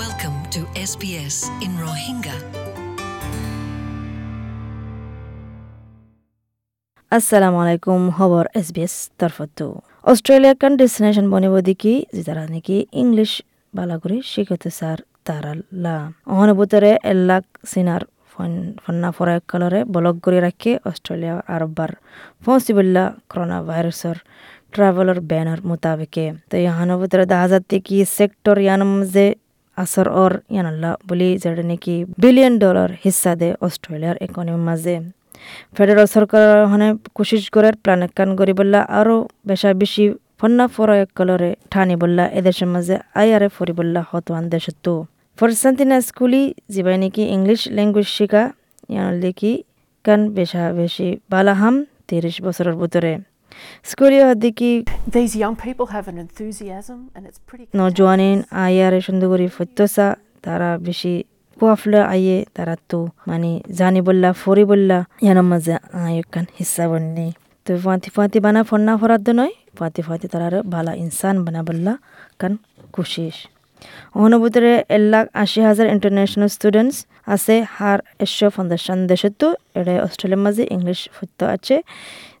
Welcome to SBS in Rohingya. assalamu alaikum খবর SBS তরফতো Australia কান ডেস্টিনেশন বনিব দেখি যে তারা নাকি ইংলিশ বালা করে শিখতে স্যার তারা লা অহনে বুতরে এলাক সিনার ফন্না ফরা কালরে বলক করে রাখে অস্ট্রেলিয়া আরববার পসিবল্লা করোনা ভাইরাসর ট্রাভেলর ব্যানার মোতাবেকে তো ইয়াহানো বুতরে দা হাজার থেকে সেক্টর ইয়ানম যে আসর অর ইয়ানাল্লা বলি যেটা নাকি বিলিয়ন ডলার হিস্সা দে অস্ট্রেলিয়ার ইকোনমির মাঝে ফেডারেল সরকার হনে কোশিশ করে প্ল্যান কান করি বললা আরও বেশা বেশি ফন্না ফরয় কলরে ঠানি বললা এদেশের মাঝে আয়ারে ফরি বললা হতওয়ান দেশত্ব ফরসান্তিনা স্কুলি যিবাই নাকি ইংলিশ ল্যাঙ্গুয়েজ শিখা ইয়ান কি কান বেশা বেশি বালাহাম তিরিশ বছরের ভিতরে নজওয়ানিন আয়ারে সুন্দর করে ফত্যসা তারা বেশি কুয়াফলে আইয়ে তারা তো মানে জানি বললা ফরি বললা ইয়ানোর মাঝে আয়কান হিসা বন্নি তো ফাঁতি ফাঁতি বানা ফন্না ফরাদ্দ নয় ফাঁতি ফাঁতি তারার ভালা ইনসান বানা বললা কান কুশিস অনুভূতরে এক লাখ আশি হাজার ইন্টারন্যাশনাল স্টুডেন্টস আছে হার এশো ফাউন্ডেশন দেশতো এটা অস্ট্রেলিয়ার মাঝে ইংলিশ ফুটতে আছে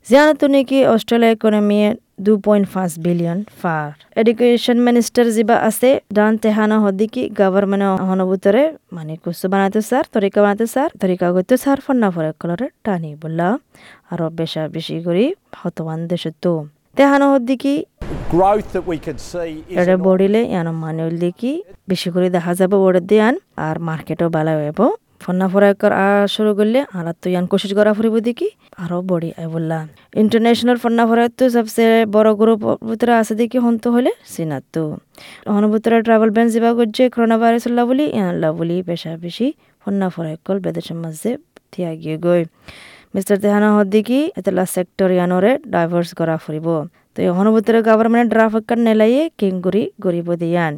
জানাতো নাকি অস্ট্রেলিয়া ইকোনমি দু পয়েন্ট পাঁচ বিলিয়ন ফার। এডুকেশন মিনিস্টার যিবা আছে ডান তেহানা হদিকি গভর্নমেন্ট অনুভূতরে মানে কুসু বানাতে স্যার তরিকা বানাতে স্যার তরিকা করতে স্যার ফন্না ফরে কলরে টানি বললা। আরও বেশা বেশি করি হতবান দেশতো তেহানা হদিকি এটা বড়িলে ইয়ান মানুষ দেখি বেশি করে দেখা যাবে ওটা দিয়ান আর মার্কেটও ভালো হইব। ফন্না ফরাই কর আর শুরু করলে, আর তো ইয়ান কোশিশ করা ফুরিব দেখি, আরও বড়ি, আই বললা। ইন্টারন্যাশনাল ফন্না ফরাই তো সবসে বড় গ্রুপ ভিতরে আছে দেখি হন্ত হলে সিনাত তো। হন ভিতরে ট্রাভেল ব্যান যাবা করছে করোনা ভাইরাস লা বলি, ইয়ান লা বলি বেশা বেশি ফন্না ফরাই কল বেদেশের মাঝে থিয়া গিয়ে গই। মিস্টার তেহানা হদ্দিকি এতলা সেক্টর ইয়ানরে ডাইভার্স করা ফুরিব। তো এখন ভিতরে গভর্নমেন্ট ড্রাফট কার নেলাইয়ে কিংগুরি গরিব দিয়ান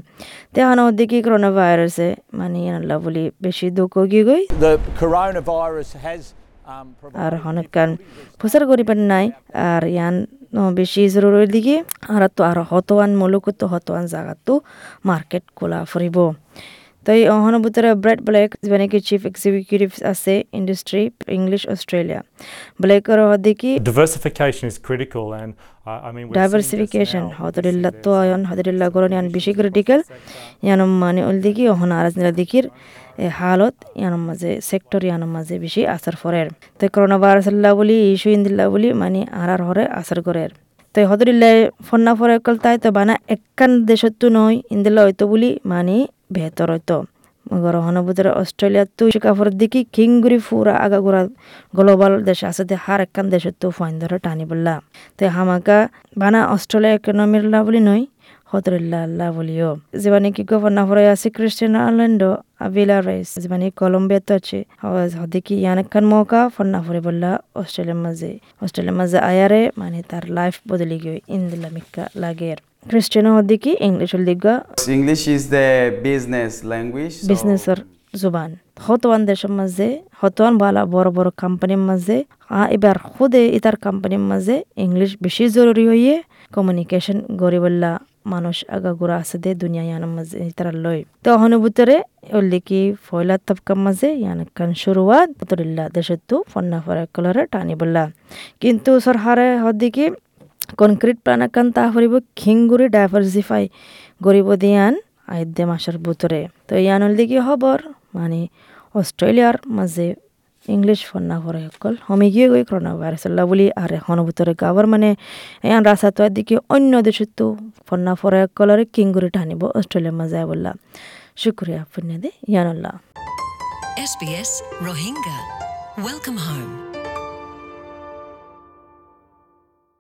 তেহানা হদ্দিকি করোনা ভাইরাসে মানে ইয়ানলা বলি বেশি দুঃখ গিয়ে গই the coronavirus has R provided হনকান ফুসার করিবেন নাই আর ইয়ান বেশি জরুরি দিকে আর তো আর হতওয়ান মুলুক তো হতওয়ান জায়গা তো মার্কেট খোলা ফুরিব তো এই অহন ভিতরে ব্রেড ব্লেক মানে কি চিফ এক্সিকিউটিভ আছে ইন্ডাস্ট্রি ইংলিশ অস্ট্রেলিয়া ব্লেকর দেখি Diversification is critical, and uh, I mean, now. হদরিল্লা তো আয়ন হদরিল্লা গরন ইয়ান বেশি ক্রিটিক্যাল ইয়ান মানে উল দেখি অহন আরাজনিলা দেখির এ হালত ইয়ান মাঝে সেক্টর ইয়ান মাঝে বেশি আসার ফরের তো করোনা ভাইরাস বলি ইস্যু ইন্দিল্লা বলি মানে আর আর হরে আসার করের তো হদরিল্লা ফন্না ফরে কল তাই তো বানা একখান দেশত্ব নয় ইন্দিল্লা হয়তো বলি মানে বেহতর হয়তো মগর হনবুতরে অস্ট্রেলিয়া তু শিকাফর দিকি কিংগুরি ফুরা আগা গুড়া গ্লোবাল দেশ আছে দে হার একখান দেশের তো ফাইন ধরে টানি বললা তে হামাকা বানা অস্ট্রেলিয়া ইকোনমির লা বলি নয় হতরিল্লা আল্লাহ বলিও যেবানি কি গভর্নর হরে আছে ক্রিস্টিয়ান আর্ল্যান্ডো আবিলা রাইস যেবানি কলম্বিয়া তো আছে হদিকি ইয়ানকান মৌকা ফন্না ফরে বললা অস্ট্রেলিয়ার মাঝে অস্ট্রেলিয়ার মাঝে আয়ারে মানে তার লাইফ বদলি গই ইন্দিলা মিক্কা লাগের হদিকি ইংলিশ দিগা English is the business language. so- বিজনেসের জুবান হতওয়ান দেশের মাঝে হতওয়ান বালা বড় বড় কোম্পানির মাঝে আ এবার খুদে ইতার কোম্পানির মাঝে ইংলিশ বেশি জরুরি হইয়ে কমিউনিকেশন গরিবল্লা মানুষ আগাগোড়া আছে দে দুনিয়া ইয়ানোর মাঝে ইতারা লয় তো অনুভূতরে ওল্লিকি ফয়লা তবকার মাঝে ইয়ান কান শুরুয়াত দেশের তো ফন্না ফরা কলরে টানি বললা কিন্তু সরকারে হদিকে কনক্রিট প্ল্যান কান তা হরিব খিংগুরি ডাইভার্সিফাই গরিব দিয়ান আইদে মাসের ভিতরে তো ইয়ানুল দিকে খবর মানে অস্ট্রেলিয়ার মাঝে ইংলিশ ফন্না করে সকল হমি গিয়ে গই করোনা ভাইরাস বলি আর এখন ভিতরে গাবার মানে ইয়ান রাস্তা তো দিকে অন্য দেশের তো ফন্না ফরে কলরে কিংগুরি টানিব অস্ট্রেলিয়ার মাঝে বললা শুক্রিয়া পুণ্য দে ইয়ানুল্লাহ SBS Rohingya. Welcome home.